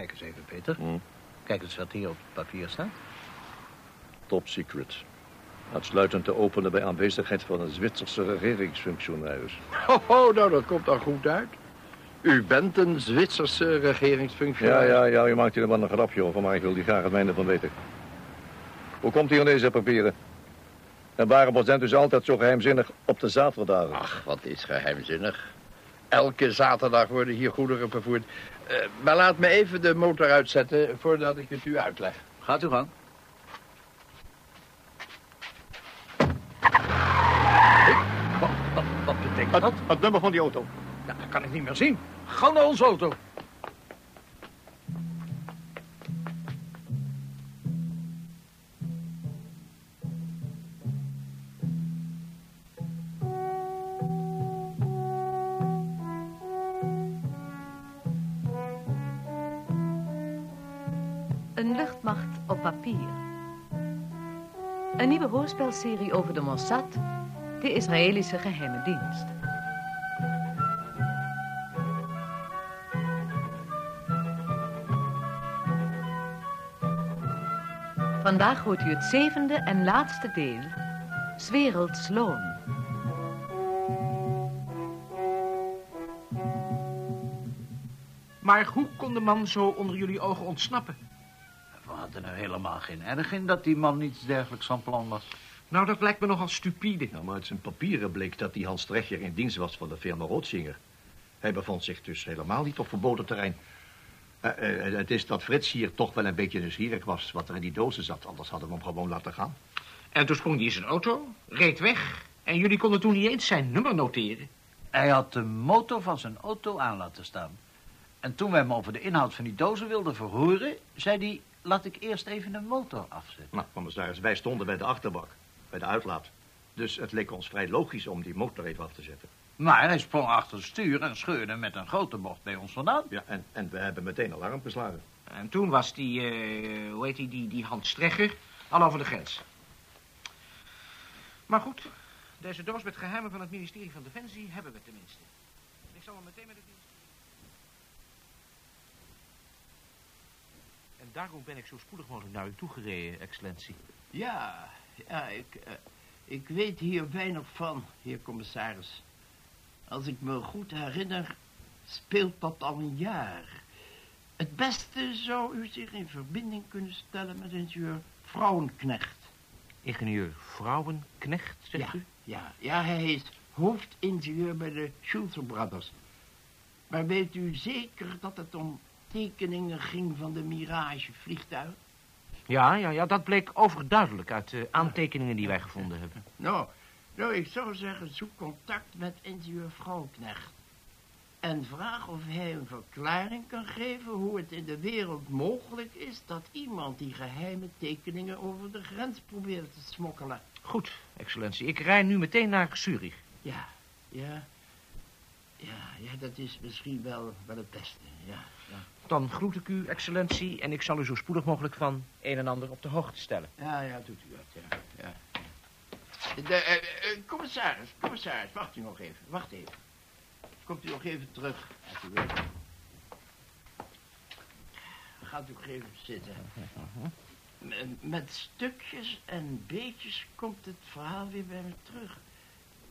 Kijk eens even, Peter. Hm. Kijk eens wat hier op het papier staat. Top secret. Uitsluitend te openen bij aanwezigheid van een Zwitserse regeringsfunctionaris. Oh, oh, nou, dat komt dan goed uit. U bent een Zwitserse Ja, regeringsfunctionaris. ja, ja, je maakt hier wel een grapje over, maar ik wil die graag het mijne van weten. Hoe komt hij aan deze papieren? En waarom was het dus altijd zo geheimzinnig op de zaterdagen? Ach, wat is geheimzinnig. Elke zaterdag worden hier goederen vervoerd. Eh, maar laat me even de motor uitzetten voordat ik het u uitleg. Gaat u gang. Wat, wat, wat betekent Het, dat? het nummer van die auto. Ja, dat kan ik niet meer zien. Gauw naar onze auto. Een luchtmacht op papier. Een nieuwe hoorspelserie over de Mossad, de Israëlische geheime dienst. Vandaag hoort u het zevende en laatste deel, 's werelds loon. Maar hoe kon de man zo onder jullie ogen ontsnappen? Helemaal geen erg in dat die man niets dergelijks van plan was. Nou, dat lijkt me nogal stupide. Nou, maar uit zijn papieren bleek dat die Hans Trecher in dienst was van de firma Rotsinger. Hij bevond zich dus helemaal niet op verboden terrein. Eh, eh, het is dat Frits hier toch wel een beetje nieuwsgierig was wat er in die dozen zat. Anders hadden we hem gewoon laten gaan. En toen sprong hij in zijn auto, reed weg. En jullie konden toen niet eens zijn nummer noteren. Hij had de motor van zijn auto aan laten staan. En toen wij hem over de inhoud van die dozen wilden verhoren, zei hij... laat ik eerst even de motor afzetten. Nou, commissaris, wij stonden bij de achterbak, bij de uitlaat. Dus het leek ons vrij logisch om die motor even af te zetten. Maar hij sprong achter het stuur en scheurde met een grote bocht bij ons vandaan. Ja, en, en we hebben meteen alarm geslagen. En toen was die, eh, hoe heet die, die, die Hans al over de grens. Maar goed, deze doos met geheimen van het ministerie van Defensie hebben we tenminste. Ik zal hem meteen met het ministerie... En daarom ben ik zo spoedig mogelijk naar u toegereden, excellentie. Ja, ja, ik, eh, ik weet hier weinig van, heer commissaris. Als ik me goed herinner, speelt dat al een jaar. Het beste zou u zich in verbinding kunnen stellen met ingenieur Vrouwenknecht. Ingenieur Vrouwenknecht, zegt ja, u? Ja, ja, hij is hoofdingenieur bij de Schulze Brothers. Maar weet u zeker dat het om tekeningen ging van de Mirage vliegtuig? Ja, ja, ja, dat bleek overduidelijk uit de aantekeningen die wij gevonden hebben. Nou, nou, ik zou zeggen, zoek contact met ingenieur Vrouwknecht. En vraag of hij een verklaring kan geven hoe het in de wereld mogelijk is dat iemand die geheime tekeningen over de grens probeert te smokkelen. Goed, excellentie. Ik rij nu meteen naar Zurich. Ja, ja, ja, ja, dat is misschien wel, wel het beste, ja, ja. Dan groet ik u, excellentie, en ik zal u zo spoedig mogelijk van een en ander op de hoogte stellen. Ja, ja, doet u dat, ja, ja. De, eh, eh, commissaris, commissaris, wacht u nog even, wacht even. Komt u nog even terug, als u wilt. Gaat u nog even zitten. Met stukjes en beetjes komt het verhaal weer bij me terug.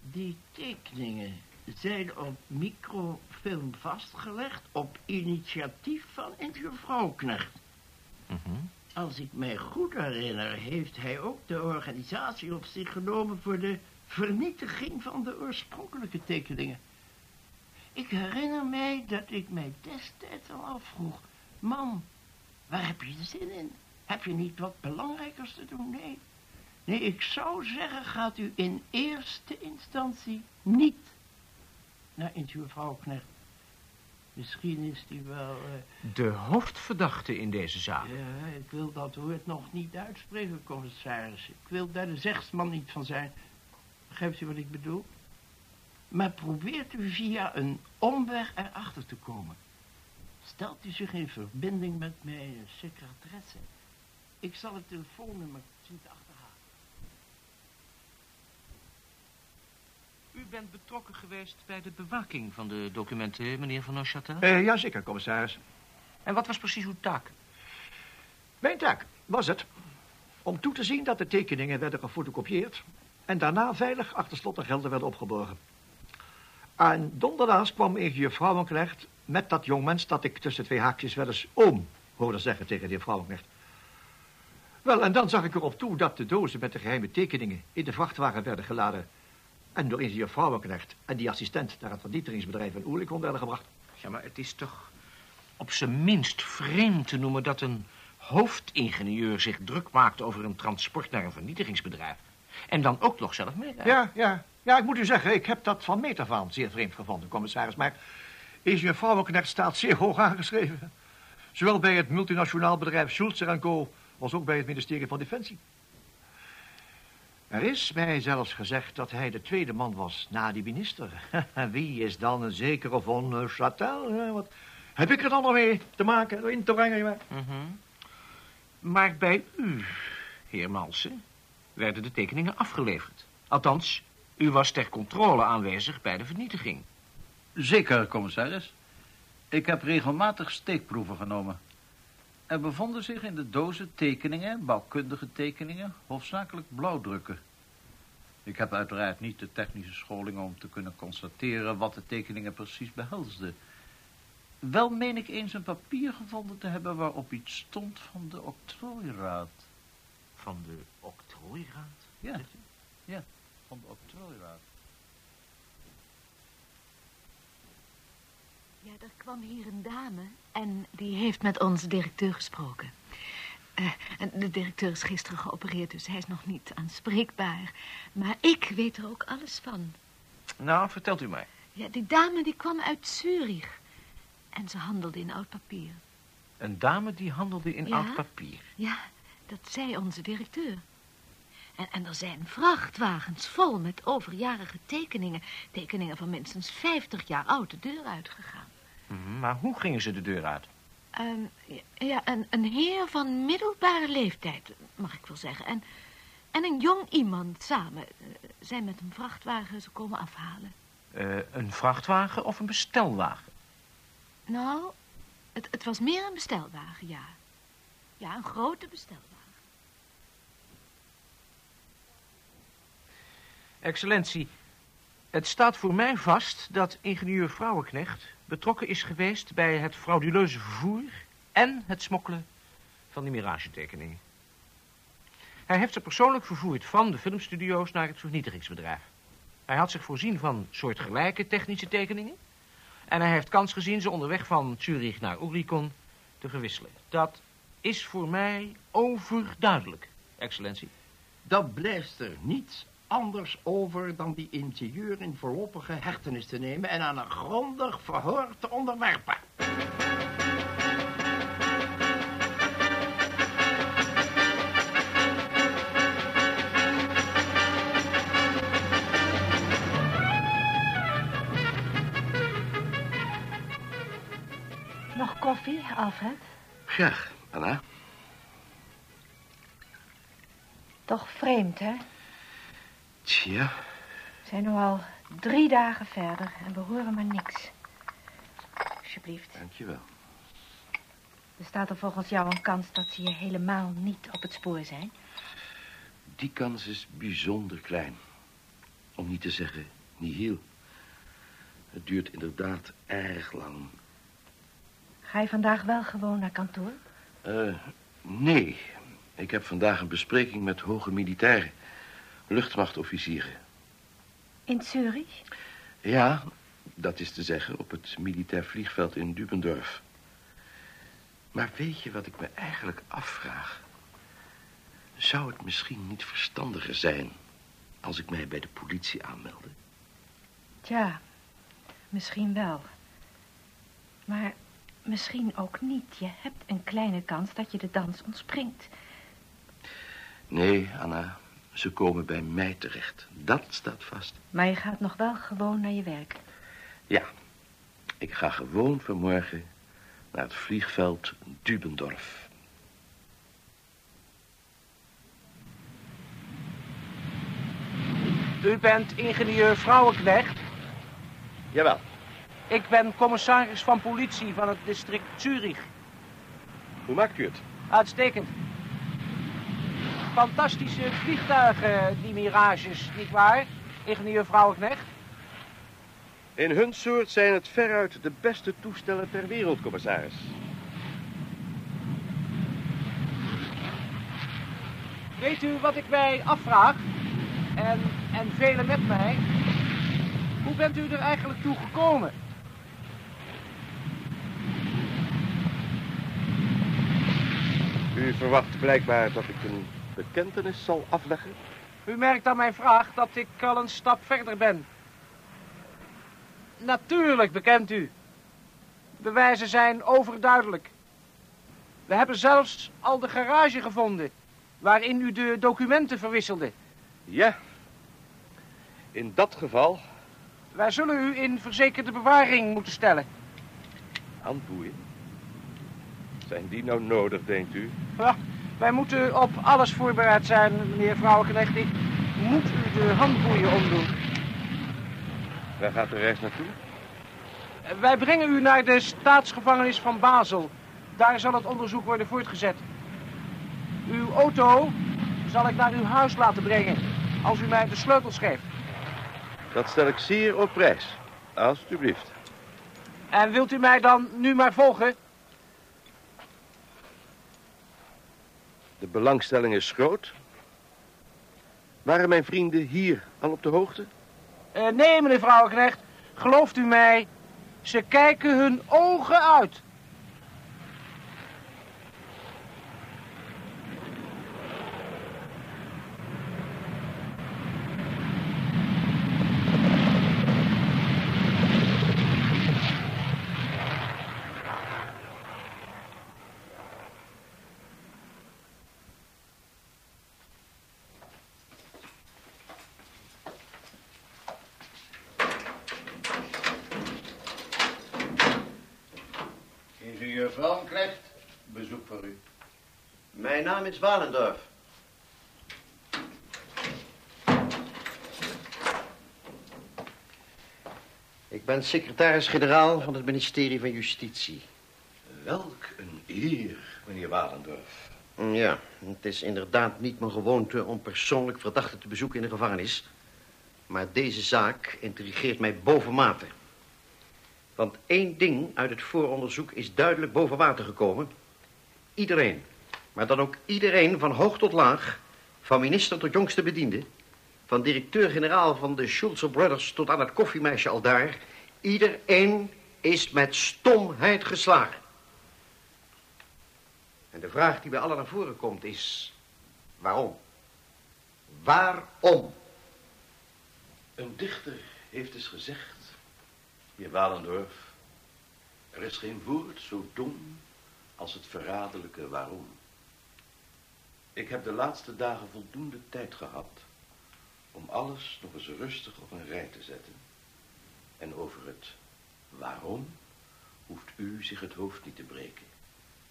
Die tekeningen zijn op microfilm vastgelegd op initiatief van ingenieur Vrouwknecht. Als ik mij goed herinner, heeft hij ook de organisatie op zich genomen voor de vernietiging van de oorspronkelijke tekeningen. Ik herinner mij dat ik mij destijds al afvroeg, man, waar heb je zin in? Heb je niet wat belangrijkers te doen? Nee. Nee, ik zou zeggen, gaat u in eerste instantie niet naar ingenieur Vrouwknecht. Misschien is die wel... eh, De hoofdverdachte in deze zaak. ja, ik wil dat woord nog niet uitspreken, commissaris. Ik wil daar de zegsman niet van zijn. Begrijpt u wat ik bedoel? Maar probeert u via een omweg erachter te komen. Stelt u zich in verbinding met mijn secretaresse. Ik zal het telefoonnummer zien te U bent betrokken geweest bij de bewaking van de documenten, meneer Van Neuchâtel? Eh, jazeker, commissaris. En wat was precies uw taak? Mijn taak was het om toe te zien dat de tekeningen werden gefotocopieerd en daarna veilig achter slot en gelden werden opgeborgen. En donderdags kwam ingenieur Vrouwenknecht met dat jongmens dat ik tussen twee haakjes wel eens oom hoorde zeggen tegen de heer Vrouwenknecht. Wel, en dan zag ik erop toe dat de dozen met de geheime tekeningen in de vrachtwagen werden geladen en door ingenieur Vrouwenknecht en die assistent naar het vernietigingsbedrijf in Oerlikon werden gebracht. Ja, maar het is toch op zijn minst vreemd te noemen dat een hoofdingenieur zich druk maakt over een transport naar een vernietigingsbedrijf. En dan ook nog zelf mee. Ja, ja, ja, ik moet u zeggen, ik heb dat van meet af aan zeer vreemd gevonden, commissaris. Maar ingenieur Vrouwenknecht staat zeer hoog aangeschreven. Zowel bij het multinationaal bedrijf Schulzer Co. als ook bij het ministerie van Defensie. Er is mij zelfs gezegd dat hij de tweede man was na die minister. Wie is dan een zekere von Châtel? Wat heb ik er dan nog mee te maken, in te brengen? Mhm. Maar bij u, heer Malsen, werden de tekeningen afgeleverd. Althans, u was ter controle aanwezig bij de vernietiging. Zeker, commissaris. Ik heb regelmatig steekproeven genomen. Er bevonden zich in de dozen tekeningen, bouwkundige tekeningen, hoofdzakelijk blauwdrukken. Ik heb uiteraard niet de technische scholing om te kunnen constateren wat de tekeningen precies behelsden. Wel meen ik eens een papier gevonden te hebben waarop iets stond van de octrooiraad. Van de octrooiraad? Ja, ja, van de octrooiraad. Ja, er kwam hier een dame en die heeft met onze directeur gesproken. En de directeur is gisteren geopereerd, dus hij is nog niet aanspreekbaar. Maar ik weet er ook alles van. Nou, vertelt u mij. Ja, die dame die kwam uit Zurich. En ze handelde in oud papier. Een dame die handelde in Ja? oud papier. Ja, dat zei onze directeur. En, en er zijn vrachtwagens vol met overjarige tekeningen. Tekeningen van minstens 50 jaar oud de deur uitgegaan. Mhm, Maar hoe gingen ze de deur uit? Ehm, ja, een, een heer van middelbare leeftijd, mag ik wel zeggen. En, en een jong iemand samen eh, zijn met een vrachtwagen ze komen afhalen. Eh, een vrachtwagen of een bestelwagen? Nou, het, het was meer een bestelwagen, ja. Ja, een grote bestelwagen. Excellentie, het staat voor mij vast dat ingenieur Vrouwenknecht betrokken is geweest bij het frauduleuze vervoer en het smokkelen van die miragetekeningen. Hij heeft ze persoonlijk vervoerd van de filmstudio's naar het vernietigingsbedrijf. Hij had zich voorzien van soortgelijke technische tekeningen en hij heeft kans gezien ze onderweg van Zurich naar Oerlikon te verwisselen. Dat is voor mij overduidelijk, excellentie. Dan blijft er niets anders over dan die ingenieur in voorlopige hechtenis te nemen en aan een grondig verhoor te onderwerpen. Nog koffie, Alfred? Graag, Anna. Toch vreemd, hè? Tja, We zijn nu al drie dagen verder en we horen maar niks. Alsjeblieft. dankjewel. Bestaat er volgens jou een kans dat ze je helemaal niet op het spoor zijn? Die kans is bijzonder klein. Om niet te zeggen nihil. Het duurt inderdaad erg lang. Ga je vandaag wel gewoon naar kantoor? Eh, nee. Ik heb vandaag een bespreking met hoge militairen. Luchtmachtofficieren. In Zurich? Ja, dat is te zeggen op het militair vliegveld in Dubendorf. Maar weet je wat ik me eigenlijk afvraag? Zou het misschien niet verstandiger zijn als ik mij bij de politie aanmeldde? Tja, misschien wel. Maar misschien ook niet. Je hebt een kleine kans dat je de dans ontspringt. Nee, Anna, ze komen bij mij terecht. Dat staat vast. Maar je gaat nog wel gewoon naar je werk. Ja, ik ga gewoon vanmorgen naar het vliegveld Dubendorf. U bent ingenieur Vrouwenknecht. Jawel. Ik ben commissaris van politie van het district Zurich. Hoe maakt u het? Uitstekend. Fantastische vliegtuigen, die mirages, nietwaar, ingenieur Vrouwenknecht? In hun soort zijn het veruit de beste toestellen ter wereld, commissaris. Weet u wat ik mij afvraag? En, en velen met mij. Hoe bent u er eigenlijk toe gekomen? U verwacht blijkbaar dat ik een bekentenis zal afleggen? U merkt aan mijn vraag dat ik al een stap verder ben. Natuurlijk bekent u. Bewijzen zijn overduidelijk. We hebben zelfs al de garage gevonden... waarin u de documenten verwisselde. Ja. In dat geval Wij zullen u in verzekerde bewaring moeten stellen. handboeien. Zijn die nou nodig, denkt u? Ja, wij moeten op alles voorbereid zijn, meneer Vrouwenknecht. Ik moet u de handboeien omdoen. Waar gaat de reis naartoe? Wij brengen u naar de staatsgevangenis van Basel. Daar zal het onderzoek worden voortgezet. Uw auto zal ik naar uw huis laten brengen, als u mij de sleutels geeft. Dat stel ik zeer op prijs. Alsjeblieft. En wilt u mij dan nu maar volgen? De belangstelling is groot. Waren mijn vrienden hier al op de hoogte? Eh, nee, meneer Vrouwenknecht. Gelooft u mij, ze kijken hun ogen uit. Ingenieur Vrouwenknecht, bezoek voor u. Mijn naam is Walendorf. Ik ben secretaris-generaal van het ministerie van Justitie. Welk een eer, meneer Walendorf. Ja, het is inderdaad niet mijn gewoonte om persoonlijk verdachten te bezoeken in de gevangenis. Maar deze zaak intrigeert mij bovenmate. Want één ding uit het vooronderzoek is duidelijk boven water gekomen. Iedereen, maar dan ook iedereen van hoog tot laag, van minister tot jongste bediende, van directeur-generaal van de Schulze Brothers tot aan het koffiemeisje al daar, iedereen is met stomheid geslagen. En de vraag die bij allen naar voren komt is, waarom? Waarom? Een dichter heeft eens gezegd, heer Walendorf, er is geen woord zo dom als het verraderlijke waarom. Ik heb de laatste dagen voldoende tijd gehad om alles nog eens rustig op een rij te zetten. En over het waarom hoeft u zich het hoofd niet te breken.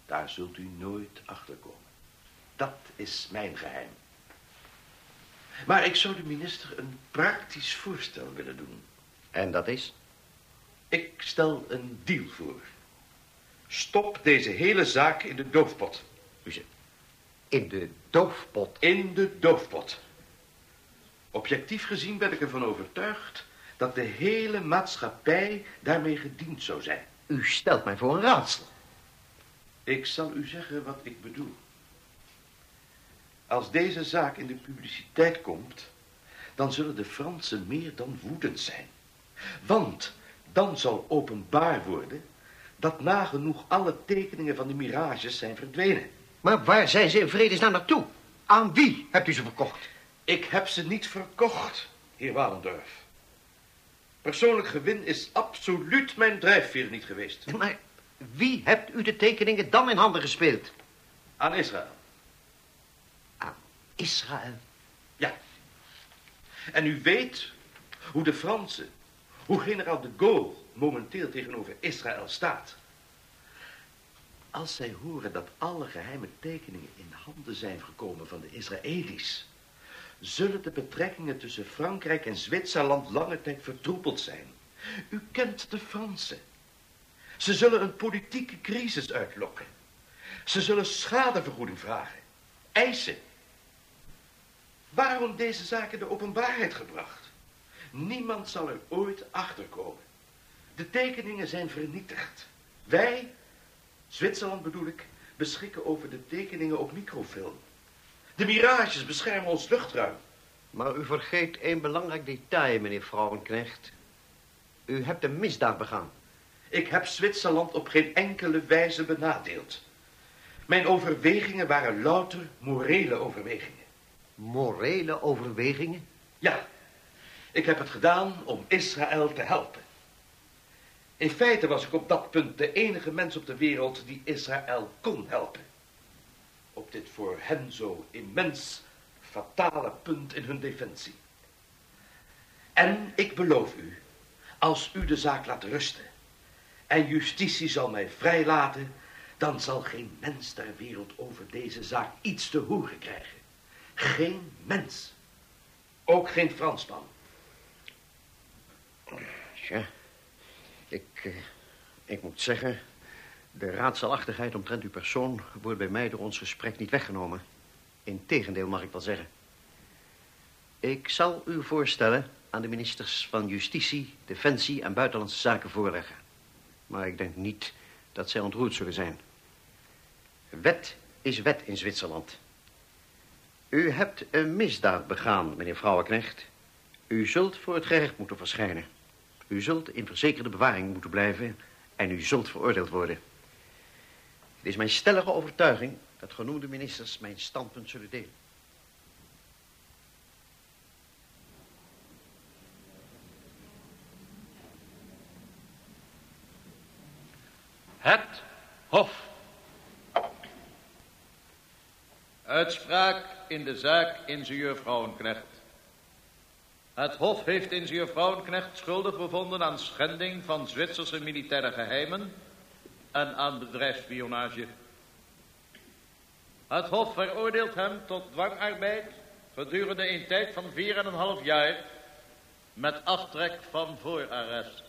Daar zult u nooit achter komen. Dat is mijn geheim. Maar ik zou de minister een praktisch voorstel willen doen. En dat is? Ik stel een deal voor. Stop deze hele zaak in de doofpot. U zegt, in de doofpot. In de doofpot. Objectief gezien ben ik ervan overtuigd dat de hele maatschappij daarmee gediend zou zijn. U stelt mij voor een raadsel. Ik zal u zeggen wat ik bedoel. Als deze zaak in de publiciteit komt, dan zullen de Fransen meer dan woedend zijn. Want dan zal openbaar worden dat nagenoeg alle tekeningen van de mirages zijn verdwenen. Maar waar zijn ze in vredesnaam naartoe? Aan wie hebt u ze verkocht? Ik heb ze niet verkocht, heer Walendorf. Persoonlijk gewin is absoluut mijn drijfveer niet geweest. Maar wie hebt u de tekeningen dan in handen gespeeld? Aan Israël. Aan Israël. Ja. En u weet hoe de Fransen, hoe generaal de Gaulle momenteel tegenover Israël staat. Als zij horen dat alle geheime tekeningen in handen zijn gekomen van de Israëli's, zullen de betrekkingen tussen Frankrijk en Zwitserland lange tijd vertroebeld zijn. U kent de Fransen. Ze zullen een politieke crisis uitlokken. Ze zullen schadevergoeding vragen. Eisen. Waarom deze zaken de openbaarheid gebracht? Niemand zal er ooit achterkomen. De tekeningen zijn vernietigd. Wij, Zwitserland bedoel ik, beschikken over de tekeningen op microfilm. De mirages beschermen ons luchtruim. Maar u vergeet één belangrijk detail, meneer Vrouwenknecht. U hebt een misdaad begaan. Ik heb Zwitserland op geen enkele wijze benadeeld. Mijn overwegingen waren louter morele overwegingen. Morele overwegingen? Ja, ik heb het gedaan om Israël te helpen. In feite was ik op dat punt de enige mens op de wereld die Israël kon helpen. Op dit voor hen zo immens fatale punt in hun defensie. En ik beloof u, als u de zaak laat rusten en justitie zal mij vrijlaten, dan zal geen mens ter wereld over deze zaak iets te horen krijgen. Geen mens. Ook geen Fransman. Tja, ik, eh, ik moet zeggen... de raadselachtigheid omtrent uw persoon... wordt bij mij door ons gesprek niet weggenomen. Integendeel, mag ik wel zeggen. Ik zal u voorstellen aan de ministers van Justitie, Defensie en Buitenlandse Zaken voorleggen. Maar ik denk niet dat zij ontroerd zullen zijn. Wet is wet in Zwitserland. U hebt een misdaad begaan, meneer Vrouwenknecht. U zult voor het gerecht moeten verschijnen. U zult in verzekerde bewaring moeten blijven en u zult veroordeeld worden. Het is mijn stellige overtuiging dat genoemde ministers mijn standpunt zullen delen. Het Hof. Uitspraak in de zaak ingenieur Vrouwenknecht. Het Hof heeft ingenieur Vrouwenknecht schuldig bevonden aan schending van Zwitserse militaire geheimen en aan bedrijfsspionage. Het Hof veroordeelt hem tot dwangarbeid gedurende een tijd van vier en een half jaar met aftrek van voorarrest.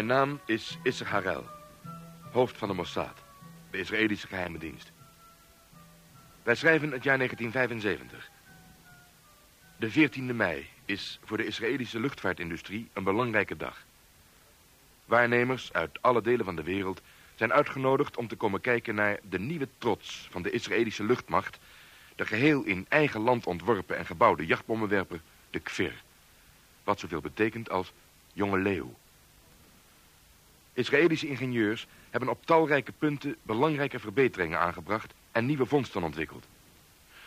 Mijn naam is Isser Harel, hoofd van de Mossad, de Israëlische geheime dienst. Wij schrijven het jaar 1975. De 14e mei is voor de Israëlische luchtvaartindustrie een belangrijke dag. Waarnemers uit alle delen van de wereld zijn uitgenodigd om te komen kijken naar de nieuwe trots van de Israëlische luchtmacht, de geheel in eigen land ontworpen en gebouwde jachtbommenwerper, de Kfir. Wat zoveel betekent als jonge leeuw. Israëlische ingenieurs hebben op talrijke punten belangrijke verbeteringen aangebracht en nieuwe vondsten ontwikkeld.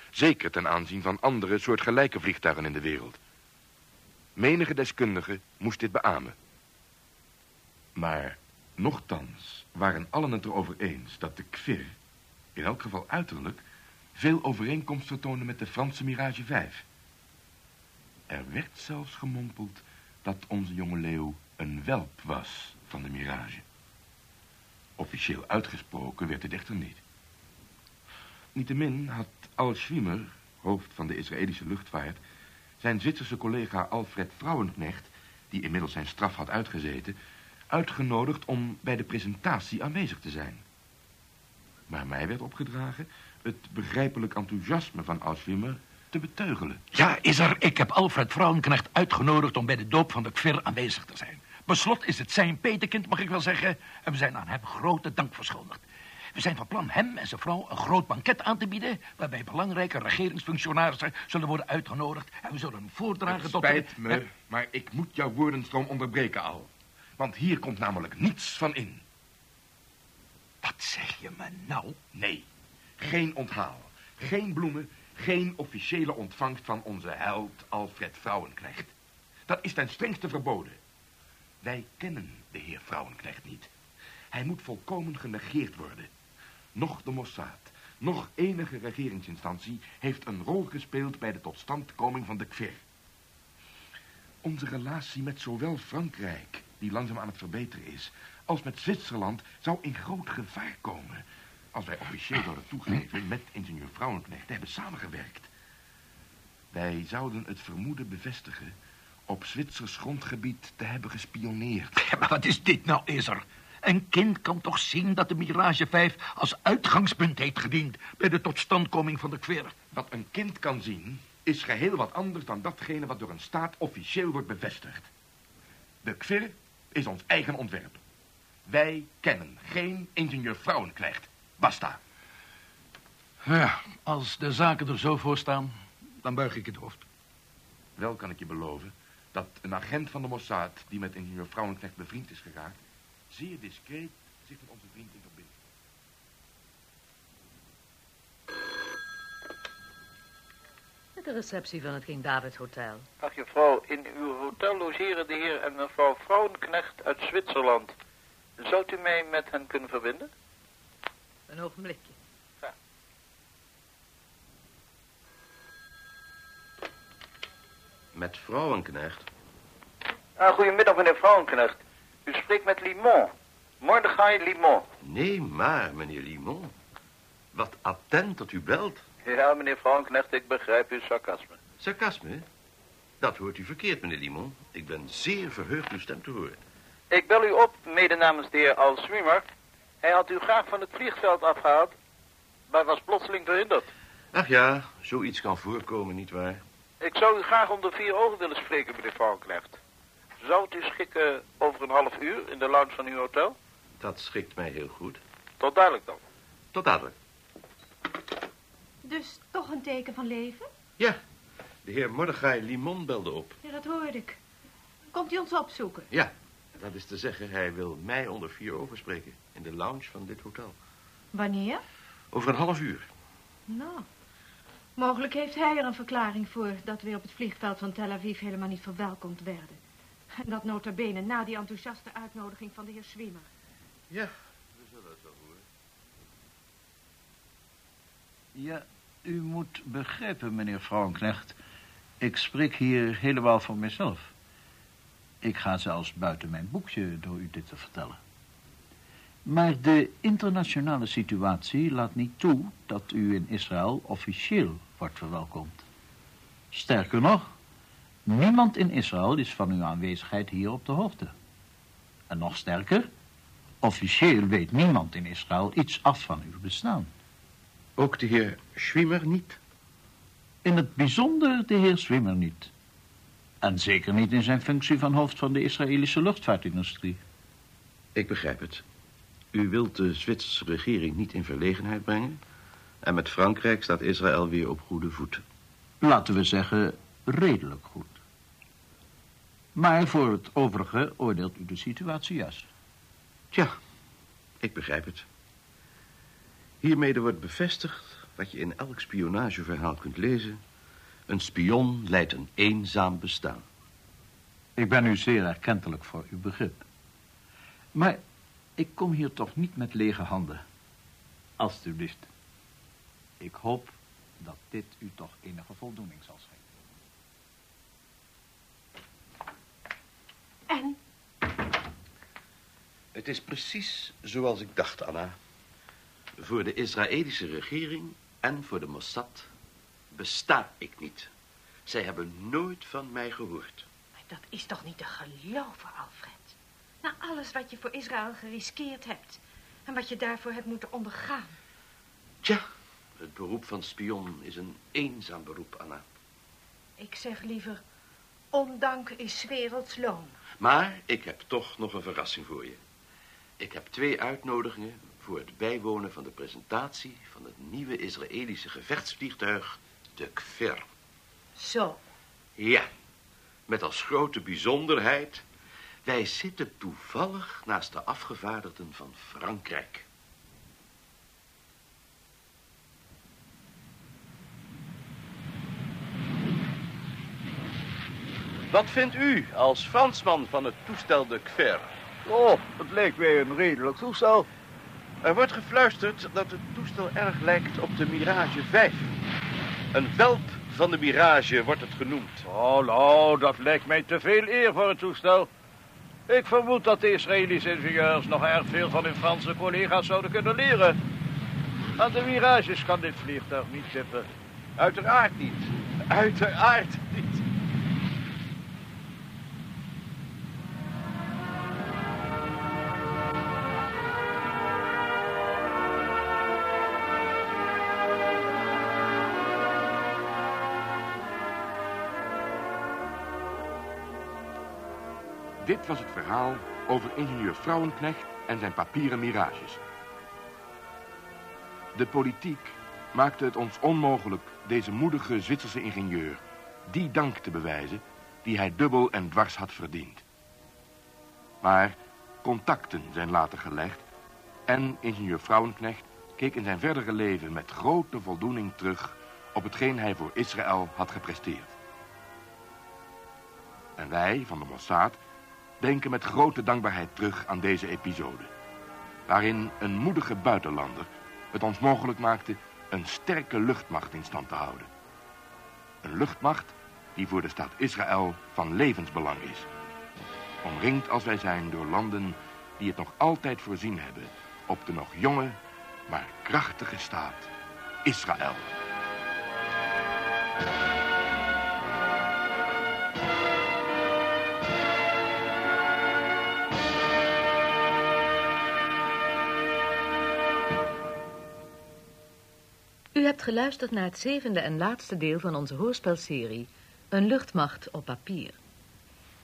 Zeker ten aanzien van andere soortgelijke vliegtuigen in de wereld. Menige deskundige moest dit beamen. Maar nochtans waren allen het erover eens dat de Kvir, in elk geval uiterlijk, veel overeenkomst vertoonde met de Franse Mirage 5. Er werd zelfs gemompeld dat onze jonge leeuw een welp was van de Mirage. Officieel uitgesproken werd het echter niet. Niettemin had Al Schwimmer, hoofd van de Israëlische luchtvaart, zijn Zwitserse collega Alfred Vrouwenknecht, die inmiddels zijn straf had uitgezeten, uitgenodigd om bij de presentatie aanwezig te zijn. Maar mij werd opgedragen het begrijpelijk enthousiasme van Al Schwimmer te beteugelen. Ja, is er. Ik heb Alfred Vrouwenknecht uitgenodigd om bij de doop van de Kvir aanwezig te zijn. Beslot is het zijn petekind, mag ik wel zeggen. En we zijn aan hem grote dank verschuldigd. We zijn van plan hem en zijn vrouw een groot banket aan te bieden... waarbij belangrijke regeringsfunctionarissen zullen worden uitgenodigd... en we zullen voordragen Het tot... spijt me, maar ik moet jouw woordenstroom onderbreken al. Want hier komt namelijk niets van in. Wat zeg je me nou? Nee, geen onthaal, geen bloemen, geen officiële ontvangst van onze held Alfred Vrouwenknecht. Dat is ten strengste verboden. Wij kennen de heer Vrouwenknecht niet. Hij moet volkomen genegeerd worden. Nog de Mossad, nog enige regeringsinstantie heeft een rol gespeeld bij de totstandkoming van de KVIR. Onze relatie met zowel Frankrijk, die langzaam aan het verbeteren is, als met Zwitserland zou in groot gevaar komen als wij officieel zouden toegeven met ingenieur Vrouwenknecht hebben samengewerkt. Wij zouden het vermoeden bevestigen op Zwitsers grondgebied te hebben gespioneerd. Ja, maar wat is dit nou, Ezer? Een kind kan toch zien dat de Mirage 5 als uitgangspunt heeft gediend... bij de totstandkoming van de kwer. Wat een kind kan zien, is geheel wat anders dan datgene wat door een staat officieel wordt bevestigd. De KVIR is ons eigen ontwerp. Wij kennen geen ingenieur Vrouwenknecht. Basta. Ja, als de zaken er zo voor staan, dan buig ik het hoofd. Wel kan ik je beloven dat een agent van de Mossad... die met ingenieur Vrouwenknecht bevriend is geraakt... zeer discreet zich met onze vriend in verbindt. Met de receptie van het King David Hotel. Ach, juffrouw, in uw hotel logeren de heer en mevrouw Vrouwenknecht uit Zwitserland. Zou u mij met hen kunnen verbinden? Een ogenblikje. Met Vrouwenknecht? Ah, goedemiddag, meneer Vrouwenknecht. U spreekt met Limon. Mordechai Limon. Nee, maar, meneer Limon. Wat attent dat u belt. Ja, meneer Vrouwenknecht, ik begrijp uw sarcasme. Sarcasme? Dat hoort u verkeerd, meneer Limon. Ik ben zeer verheugd uw stem te horen. Ik bel u op, mede namens de heer Al Swimmer. Hij had u graag van het vliegveld afgehaald, maar was plotseling verhinderd. Ach ja, zoiets kan voorkomen, nietwaar? Ik zou u graag onder vier ogen willen spreken, meneer Vrouwenknecht. Zou het u schikken over een half uur in de lounge van uw hotel? Dat schikt mij heel goed. Tot dadelijk dan. Tot dadelijk. Dus toch een teken van leven? Ja, de heer Mordechai Limon belde op. Ja, dat hoorde ik. Komt hij ons opzoeken? Ja, dat is te zeggen, hij wil mij onder vier ogen spreken. In de lounge van dit hotel. Wanneer? Over een half uur. Nou, mogelijk heeft hij er een verklaring voor... dat we op het vliegveld van Tel Aviv helemaal niet verwelkomd werden. En dat nota bene na die enthousiaste uitnodiging van de heer Swimmer. Ja, we zullen het wel horen. Ja, u moet begrijpen, meneer Vrouwenknecht. Ik spreek hier helemaal voor mezelf. Ik ga zelfs buiten mijn boekje door u dit te vertellen. Maar de internationale situatie laat niet toe dat u in Israël officieel wordt verwelkomd. Sterker nog, niemand in Israël is van uw aanwezigheid hier op de hoogte. En nog sterker, officieel weet niemand in Israël iets af van uw bestaan. Ook de heer Schwimmer niet? In het bijzonder de heer Swimmer niet. En zeker niet in zijn functie van hoofd van de Israëlische luchtvaartindustrie. Ik begrijp het. U wilt de Zwitserse regering niet in verlegenheid brengen... en met Frankrijk staat Israël weer op goede voet. Laten we zeggen, redelijk goed. Maar voor het overige oordeelt u de situatie juist. Tja, ik begrijp het. Hiermede wordt bevestigd wat je in elk spionageverhaal kunt lezen. Een spion leidt een eenzaam bestaan. Ik ben u zeer erkentelijk voor uw begrip. Maar ik kom hier toch niet met lege handen. Alsjeblieft. Ik hoop dat dit u toch enige voldoening zal schenken. En? Het is precies zoals ik dacht, Anna. Voor de Israëlische regering en voor de Mossad besta ik niet. Zij hebben nooit van mij gehoord. Maar dat is toch niet te geloven, Alfred? Na alles wat je voor Israël geriskeerd hebt. En wat je daarvoor hebt moeten ondergaan. Tja, het beroep van spion is een eenzaam beroep, Anna. Ik zeg liever, ondank is werelds loon. Maar ik heb toch nog een verrassing voor je. Ik heb twee uitnodigingen voor het bijwonen van de presentatie van het nieuwe Israëlische gevechtsvliegtuig, de Kver. Zo. Ja, met als grote bijzonderheid, wij zitten toevallig naast de afgevaardigden van Frankrijk. Wat vindt u als Fransman van het toestel de Kver? Oh, het lijkt mij een redelijk toestel. Er wordt gefluisterd dat het toestel erg lijkt op de Mirage 5. Een welp van de Mirage wordt het genoemd. Oh, nou, dat lijkt mij te veel eer voor het toestel. Ik vermoed dat de Israëlische ingenieurs nog erg veel van hun Franse collega's zouden kunnen leren. Aan de Mirages kan dit vliegtuig niet tippen. Uiteraard niet. Uiteraard niet. Dit was het verhaal over ingenieur Vrouwenknecht en zijn papieren mirages. De politiek maakte het ons onmogelijk deze moedige Zwitserse ingenieur die dank te bewijzen die hij dubbel en dwars had verdiend. Maar contacten zijn later gelegd en ingenieur Vrouwenknecht keek in zijn verdere leven met grote voldoening terug op hetgeen hij voor Israël had gepresteerd. En wij van de Mossad denken met grote dankbaarheid terug aan deze episode. Waarin een moedige buitenlander het ons mogelijk maakte een sterke luchtmacht in stand te houden. Een luchtmacht die voor de staat Israël van levensbelang is. Omringd als wij zijn door landen die het nog altijd voorzien hebben op de nog jonge, maar krachtige staat Israël. Hebt geluisterd naar het zevende en laatste deel van onze hoorspelserie Een luchtmacht op papier.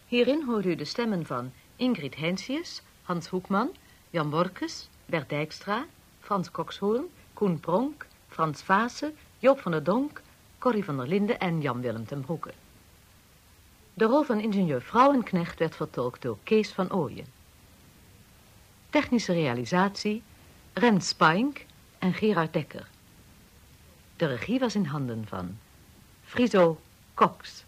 Hierin hoort u de stemmen van Ingrid Heinsius, Hans Hoekman, Jan Borkes, Bert Dijkstra, Frans Kokshoorn, Koen Pronk, Frans Vaassen, Joop van der Donk, Corrie van der Linden en Jan-Willem ten Broeke. De rol van ingenieur Vrouwenknecht werd vertolkt door Kees van Ooyen. Technische realisatie Rens Spink en Gerard Dekker. De regie was in handen van Friso Cox.